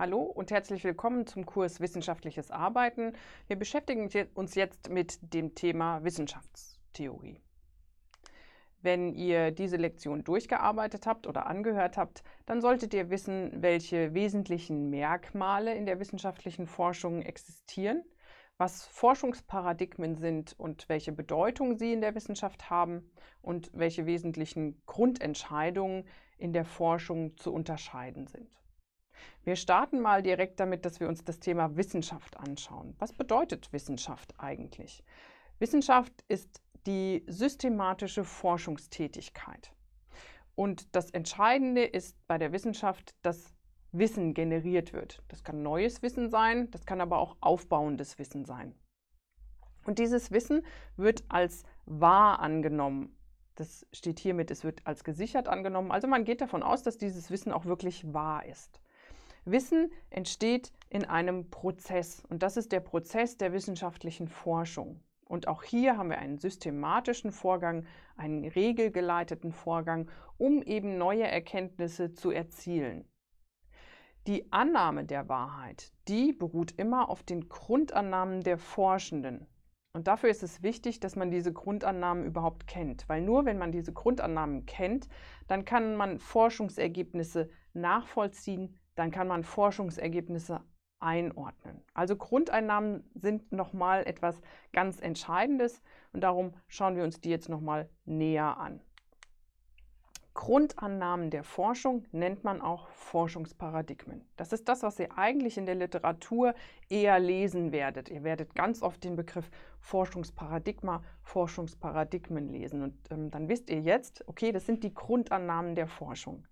Hallo und herzlich willkommen zum Kurs Wissenschaftliches Arbeiten. Wir beschäftigen uns jetzt mit dem Thema Wissenschaftstheorie. Wenn ihr diese Lektion durchgearbeitet habt oder angehört habt, dann solltet ihr wissen, welche wesentlichen Merkmale in der wissenschaftlichen Forschung existieren, was Forschungsparadigmen sind und welche Bedeutung sie in der Wissenschaft haben und welche wesentlichen Grundentscheidungen in der Forschung zu unterscheiden sind. Wir starten mal direkt damit, dass wir uns das Thema Wissenschaft anschauen. Was bedeutet Wissenschaft eigentlich? Wissenschaft ist die systematische Forschungstätigkeit. Und das Entscheidende ist bei der Wissenschaft, dass Wissen generiert wird. Das kann neues Wissen sein, das kann aber auch aufbauendes Wissen sein. Und dieses Wissen wird als wahr angenommen. Das steht hiermit, es wird als gesichert angenommen. Also man geht davon aus, dass dieses Wissen auch wirklich wahr ist. Wissen entsteht in einem Prozess und das ist der Prozess der wissenschaftlichen Forschung. Und auch hier haben wir einen systematischen Vorgang, einen regelgeleiteten Vorgang, um eben neue Erkenntnisse zu erzielen. Die Annahme der Wahrheit, die beruht immer auf den Grundannahmen der Forschenden. Und dafür ist es wichtig, dass man diese Grundannahmen überhaupt kennt, weil nur wenn man diese Grundannahmen kennt, dann kann man Forschungsergebnisse nachvollziehen, dann kann man Forschungsergebnisse einordnen. Also Grundeinnahmen sind nochmal etwas ganz Entscheidendes und darum schauen wir uns die jetzt nochmal näher an. Grundannahmen der Forschung nennt man auch Forschungsparadigmen. Das ist das, was ihr eigentlich in der Literatur eher lesen werdet. Ihr werdet ganz oft den Begriff Forschungsparadigma, Forschungsparadigmen lesen. Und ähm, dann wisst ihr jetzt, okay, das sind die Grundannahmen der Forschung.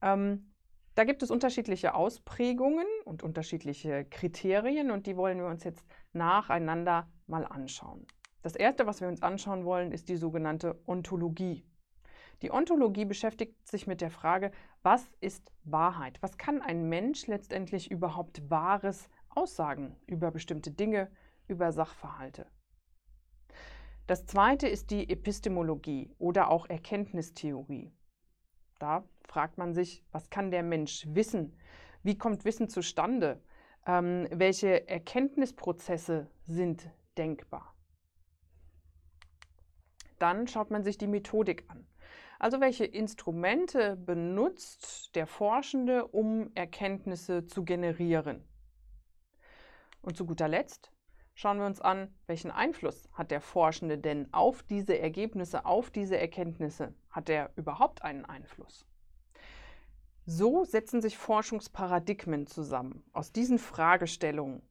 Ähm, da gibt es unterschiedliche Ausprägungen und unterschiedliche Kriterien und die wollen wir uns jetzt nacheinander mal anschauen. Das erste, was wir uns anschauen wollen, ist die sogenannte Ontologie. Die Ontologie beschäftigt sich mit der Frage, was ist Wahrheit? Was kann ein Mensch letztendlich überhaupt Wahres aussagen über bestimmte Dinge, über Sachverhalte? Das zweite ist die Epistemologie oder auch Erkenntnistheorie. Da fragt man sich, was kann der Mensch wissen? Wie kommt Wissen zustande? Ähm, welche Erkenntnisprozesse sind denkbar? Dann schaut man sich die Methodik an. Also welche Instrumente benutzt der Forschende, um Erkenntnisse zu generieren? Und zu guter Letzt schauen wir uns an, welchen Einfluss hat der Forschende denn auf diese Ergebnisse, auf diese Erkenntnisse? Hat er überhaupt einen Einfluss? So setzen sich Forschungsparadigmen zusammen aus diesen Fragestellungen.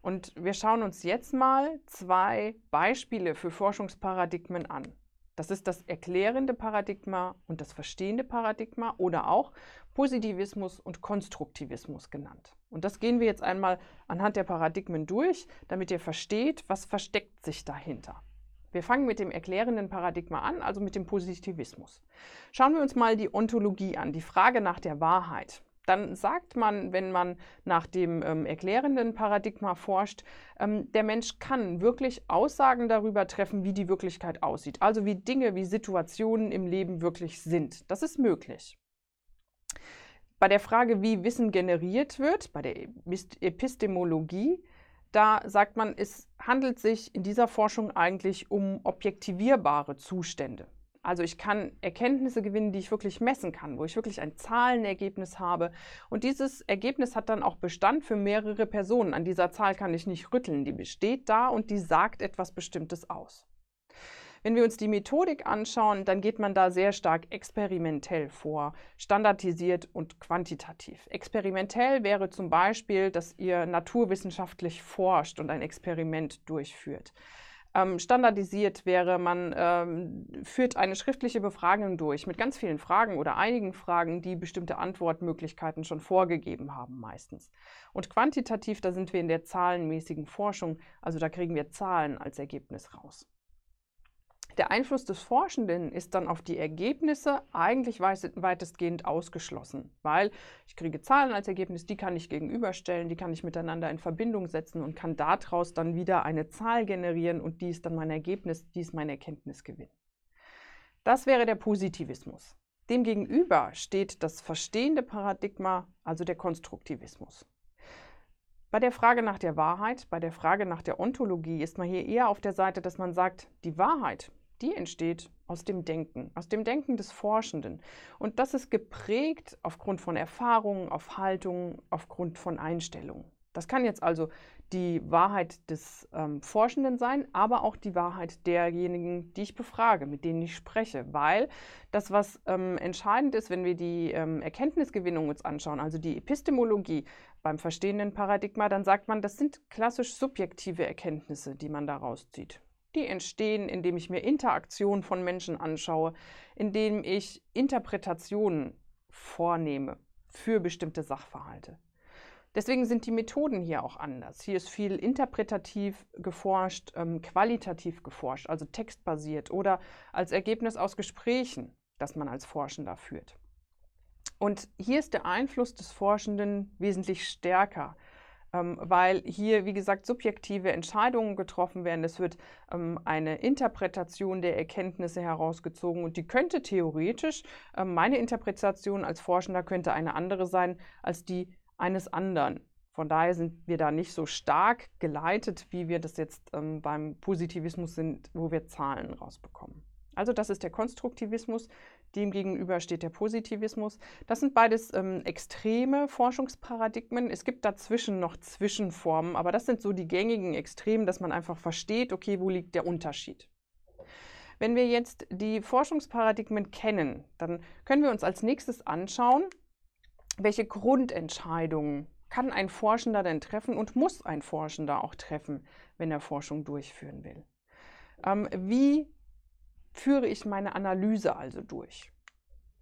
Und wir schauen uns jetzt mal zwei Beispiele für Forschungsparadigmen an. Das ist das erklärende Paradigma und das verstehende Paradigma oder auch Positivismus und Konstruktivismus genannt. Und das gehen wir jetzt einmal anhand der Paradigmen durch, damit ihr versteht, was versteckt sich dahinter. Wir fangen mit dem erklärenden Paradigma an, also mit dem Positivismus. Schauen wir uns mal die Ontologie an, die Frage nach der Wahrheit dann sagt man, wenn man nach dem ähm, erklärenden Paradigma forscht, ähm, der Mensch kann wirklich Aussagen darüber treffen, wie die Wirklichkeit aussieht. Also wie Dinge, wie Situationen im Leben wirklich sind. Das ist möglich. Bei der Frage, wie Wissen generiert wird, bei der Epistemologie, da sagt man, es handelt sich in dieser Forschung eigentlich um objektivierbare Zustände. Also ich kann Erkenntnisse gewinnen, die ich wirklich messen kann, wo ich wirklich ein Zahlenergebnis habe. Und dieses Ergebnis hat dann auch Bestand für mehrere Personen. An dieser Zahl kann ich nicht rütteln. Die besteht da und die sagt etwas Bestimmtes aus. Wenn wir uns die Methodik anschauen, dann geht man da sehr stark experimentell vor, standardisiert und quantitativ. Experimentell wäre zum Beispiel, dass ihr naturwissenschaftlich forscht und ein Experiment durchführt. Ähm, standardisiert wäre, man ähm, führt eine schriftliche Befragung durch mit ganz vielen Fragen oder einigen Fragen, die bestimmte Antwortmöglichkeiten schon vorgegeben haben meistens. Und quantitativ, da sind wir in der zahlenmäßigen Forschung, also da kriegen wir Zahlen als Ergebnis raus. Der Einfluss des Forschenden ist dann auf die Ergebnisse eigentlich weitestgehend ausgeschlossen, weil ich kriege Zahlen als Ergebnis, die kann ich gegenüberstellen, die kann ich miteinander in Verbindung setzen und kann daraus dann wieder eine Zahl generieren und die ist dann mein Ergebnis, die ist mein Erkenntnisgewinn. Das wäre der Positivismus. Demgegenüber steht das verstehende Paradigma, also der Konstruktivismus. Bei der Frage nach der Wahrheit, bei der Frage nach der Ontologie ist man hier eher auf der Seite, dass man sagt, die Wahrheit, die entsteht aus dem Denken, aus dem Denken des Forschenden. Und das ist geprägt aufgrund von Erfahrungen, auf Haltungen, aufgrund von Einstellungen. Das kann jetzt also die Wahrheit des ähm, Forschenden sein, aber auch die Wahrheit derjenigen, die ich befrage, mit denen ich spreche. Weil das, was ähm, entscheidend ist, wenn wir die ähm, Erkenntnisgewinnung uns anschauen, also die Epistemologie beim verstehenden Paradigma, dann sagt man, das sind klassisch subjektive Erkenntnisse, die man daraus zieht. Die entstehen, indem ich mir Interaktionen von Menschen anschaue, indem ich Interpretationen vornehme für bestimmte Sachverhalte. Deswegen sind die Methoden hier auch anders. Hier ist viel interpretativ geforscht, ähm, qualitativ geforscht, also textbasiert oder als Ergebnis aus Gesprächen, das man als Forschender führt. Und hier ist der Einfluss des Forschenden wesentlich stärker, weil hier, wie gesagt, subjektive Entscheidungen getroffen werden. Es wird ähm, eine Interpretation der Erkenntnisse herausgezogen und die könnte theoretisch, ähm, meine Interpretation als Forschender könnte eine andere sein als die eines anderen. Von daher sind wir da nicht so stark geleitet, wie wir das jetzt ähm, beim Positivismus sind, wo wir Zahlen rausbekommen. Also das ist der Konstruktivismus, demgegenüber steht der Positivismus. Das sind beides ähm, extreme Forschungsparadigmen. Es gibt dazwischen noch Zwischenformen, aber das sind so die gängigen Extremen, dass man einfach versteht, okay, wo liegt der Unterschied. Wenn wir jetzt die Forschungsparadigmen kennen, dann können wir uns als nächstes anschauen, welche Grundentscheidungen kann ein Forschender denn treffen und muss ein Forschender auch treffen, wenn er Forschung durchführen will? Ähm, wie führe ich meine Analyse also durch?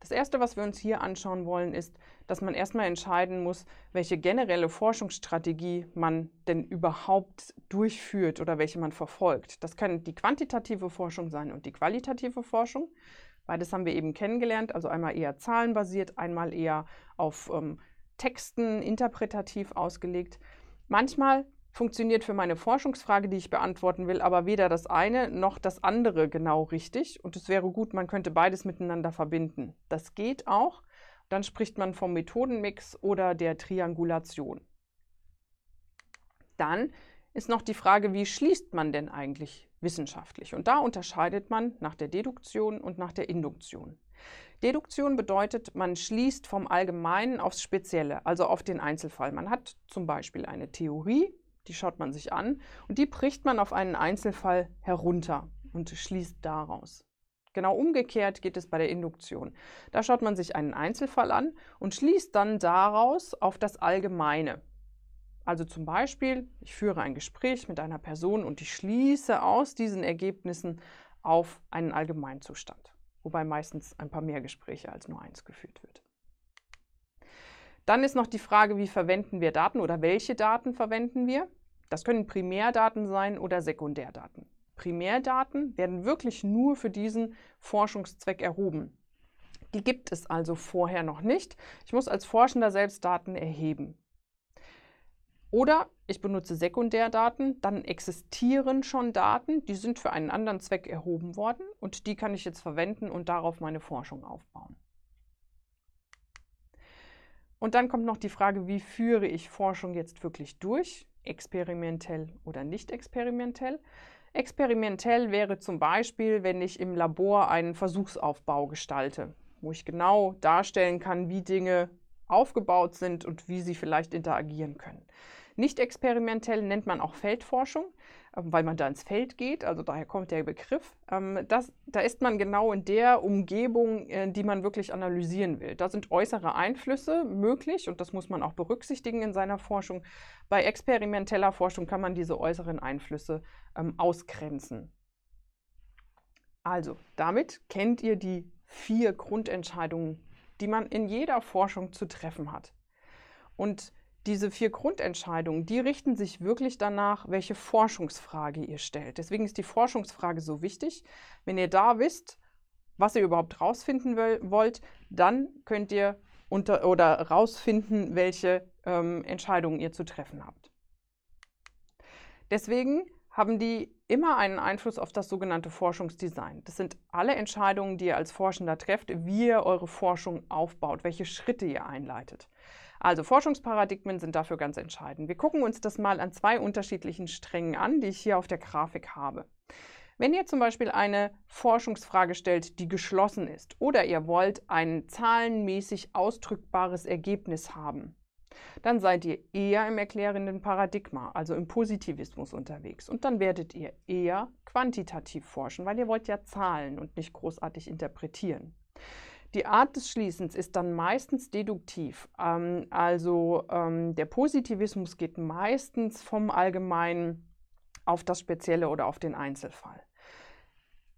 Das Erste, was wir uns hier anschauen wollen, ist, dass man erstmal entscheiden muss, welche generelle Forschungsstrategie man denn überhaupt durchführt oder welche man verfolgt. Das kann die quantitative Forschung sein und die qualitative Forschung. Beides haben wir eben kennengelernt, also einmal eher zahlenbasiert, einmal eher auf ähm, Texten interpretativ ausgelegt. Manchmal funktioniert für meine Forschungsfrage, die ich beantworten will, aber weder das eine noch das andere genau richtig. Und es wäre gut, man könnte beides miteinander verbinden. Das geht auch. Dann spricht man vom Methodenmix oder der Triangulation. Dann ist noch die Frage, wie schließt man denn eigentlich wissenschaftlich? Und da unterscheidet man nach der Deduktion und nach der Induktion. Deduktion bedeutet, man schließt vom Allgemeinen aufs Spezielle, also auf den Einzelfall. Man hat zum Beispiel eine Theorie, die schaut man sich an und die bricht man auf einen Einzelfall herunter und schließt daraus. Genau umgekehrt geht es bei der Induktion. Da schaut man sich einen Einzelfall an und schließt dann daraus auf das Allgemeine. Also zum Beispiel, ich führe ein Gespräch mit einer Person und ich schließe aus diesen Ergebnissen auf einen Allgemeinzustand, wobei meistens ein paar mehr Gespräche als nur eins geführt wird. Dann ist noch die Frage, wie verwenden wir Daten oder welche Daten verwenden wir? Das können Primärdaten sein oder Sekundärdaten. Primärdaten werden wirklich nur für diesen Forschungszweck erhoben. Die gibt es also vorher noch nicht. Ich muss als Forschender selbst Daten erheben. Oder ich benutze Sekundärdaten, dann existieren schon Daten, die sind für einen anderen Zweck erhoben worden und die kann ich jetzt verwenden und darauf meine Forschung aufbauen. Und dann kommt noch die Frage, wie führe ich Forschung jetzt wirklich durch, experimentell oder nicht experimentell. Experimentell wäre zum Beispiel, wenn ich im Labor einen Versuchsaufbau gestalte, wo ich genau darstellen kann, wie Dinge aufgebaut sind und wie sie vielleicht interagieren können. Nicht experimentell nennt man auch Feldforschung, weil man da ins Feld geht, also daher kommt der Begriff. Ähm, das, da ist man genau in der Umgebung, äh, die man wirklich analysieren will. Da sind äußere Einflüsse möglich und das muss man auch berücksichtigen in seiner Forschung. Bei experimenteller Forschung kann man diese äußeren Einflüsse ähm, ausgrenzen. Also, damit kennt ihr die vier Grundentscheidungen, die man in jeder Forschung zu treffen hat. Und diese vier Grundentscheidungen, die richten sich wirklich danach, welche Forschungsfrage ihr stellt. Deswegen ist die Forschungsfrage so wichtig. Wenn ihr da wisst, was ihr überhaupt rausfinden wollt, dann könnt ihr unter oder rausfinden, welche ähm, Entscheidungen ihr zu treffen habt. Deswegen haben die immer einen Einfluss auf das sogenannte Forschungsdesign. Das sind alle Entscheidungen, die ihr als Forschender trefft, wie ihr eure Forschung aufbaut, welche Schritte ihr einleitet. Also Forschungsparadigmen sind dafür ganz entscheidend. Wir gucken uns das mal an zwei unterschiedlichen Strängen an, die ich hier auf der Grafik habe. Wenn ihr zum Beispiel eine Forschungsfrage stellt, die geschlossen ist, oder ihr wollt ein zahlenmäßig ausdrückbares Ergebnis haben, dann seid ihr eher im erklärenden Paradigma, also im Positivismus unterwegs. Und dann werdet ihr eher quantitativ forschen, weil ihr wollt ja Zahlen und nicht großartig interpretieren. Die Art des Schließens ist dann meistens deduktiv. Ähm, also ähm, der Positivismus geht meistens vom Allgemeinen auf das Spezielle oder auf den Einzelfall.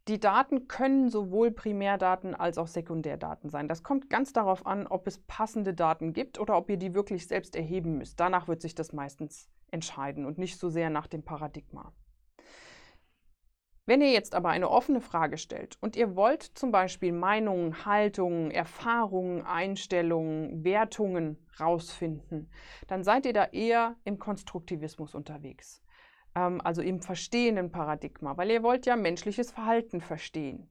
Die Daten können sowohl Primärdaten als auch Sekundärdaten sein. Das kommt ganz darauf an, ob es passende Daten gibt oder ob ihr die wirklich selbst erheben müsst. Danach wird sich das meistens entscheiden und nicht so sehr nach dem Paradigma. Wenn ihr jetzt aber eine offene Frage stellt und ihr wollt zum Beispiel Meinungen, Haltungen, Erfahrungen, Einstellungen, Wertungen rausfinden, dann seid ihr da eher im Konstruktivismus unterwegs ähm, also im verstehenden Paradigma, weil ihr wollt ja menschliches Verhalten verstehen.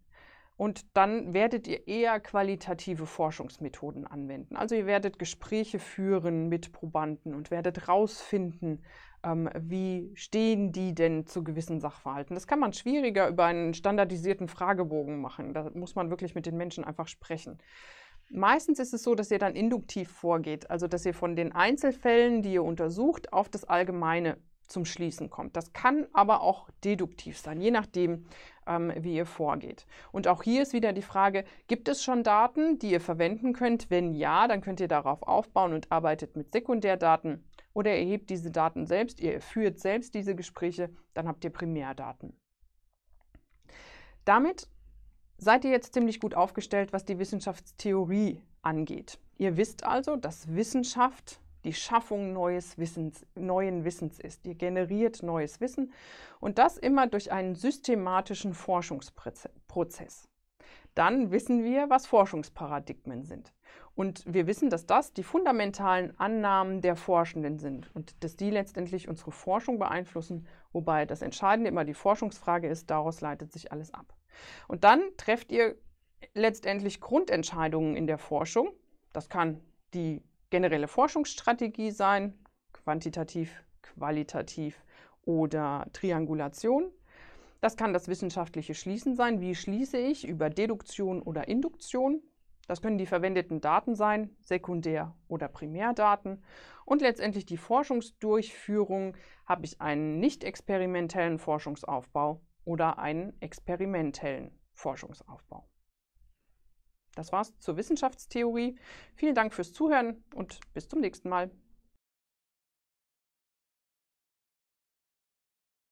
Und dann werdet ihr eher qualitative Forschungsmethoden anwenden. Also ihr werdet Gespräche führen mit Probanden und werdet rausfinden, ähm, wie stehen die denn zu gewissen Sachverhalten. Das kann man schwieriger über einen standardisierten Fragebogen machen. Da muss man wirklich mit den Menschen einfach sprechen. Meistens ist es so, dass ihr dann induktiv vorgeht, also dass ihr von den Einzelfällen, die ihr untersucht, auf das Allgemeine zum Schließen kommt. Das kann aber auch deduktiv sein, je nachdem, ähm, wie ihr vorgeht. Und auch hier ist wieder die Frage, gibt es schon Daten, die ihr verwenden könnt? Wenn ja, dann könnt ihr darauf aufbauen und arbeitet mit Sekundärdaten. Oder ihr hebt diese Daten selbst, ihr führt selbst diese Gespräche, dann habt ihr Primärdaten. Damit seid ihr jetzt ziemlich gut aufgestellt, was die Wissenschaftstheorie angeht. Ihr wisst also, dass Wissenschaft die Schaffung neues Wissens, neuen Wissens ist. Ihr generiert neues Wissen und das immer durch einen systematischen Forschungsprozess. Dann wissen wir, was Forschungsparadigmen sind. Und wir wissen, dass das die fundamentalen Annahmen der Forschenden sind und dass die letztendlich unsere Forschung beeinflussen, wobei das Entscheidende immer die Forschungsfrage ist, daraus leitet sich alles ab. Und dann trefft ihr letztendlich Grundentscheidungen in der Forschung. Das kann die generelle Forschungsstrategie sein, quantitativ, qualitativ oder Triangulation. Das kann das wissenschaftliche Schließen sein. Wie schließe ich? Über Deduktion oder Induktion. Das können die verwendeten Daten sein, Sekundär- oder Primärdaten. Und letztendlich die Forschungsdurchführung. Habe ich einen nicht experimentellen Forschungsaufbau oder einen experimentellen Forschungsaufbau? Das war's zur Wissenschaftstheorie. Vielen Dank fürs Zuhören und bis zum nächsten Mal.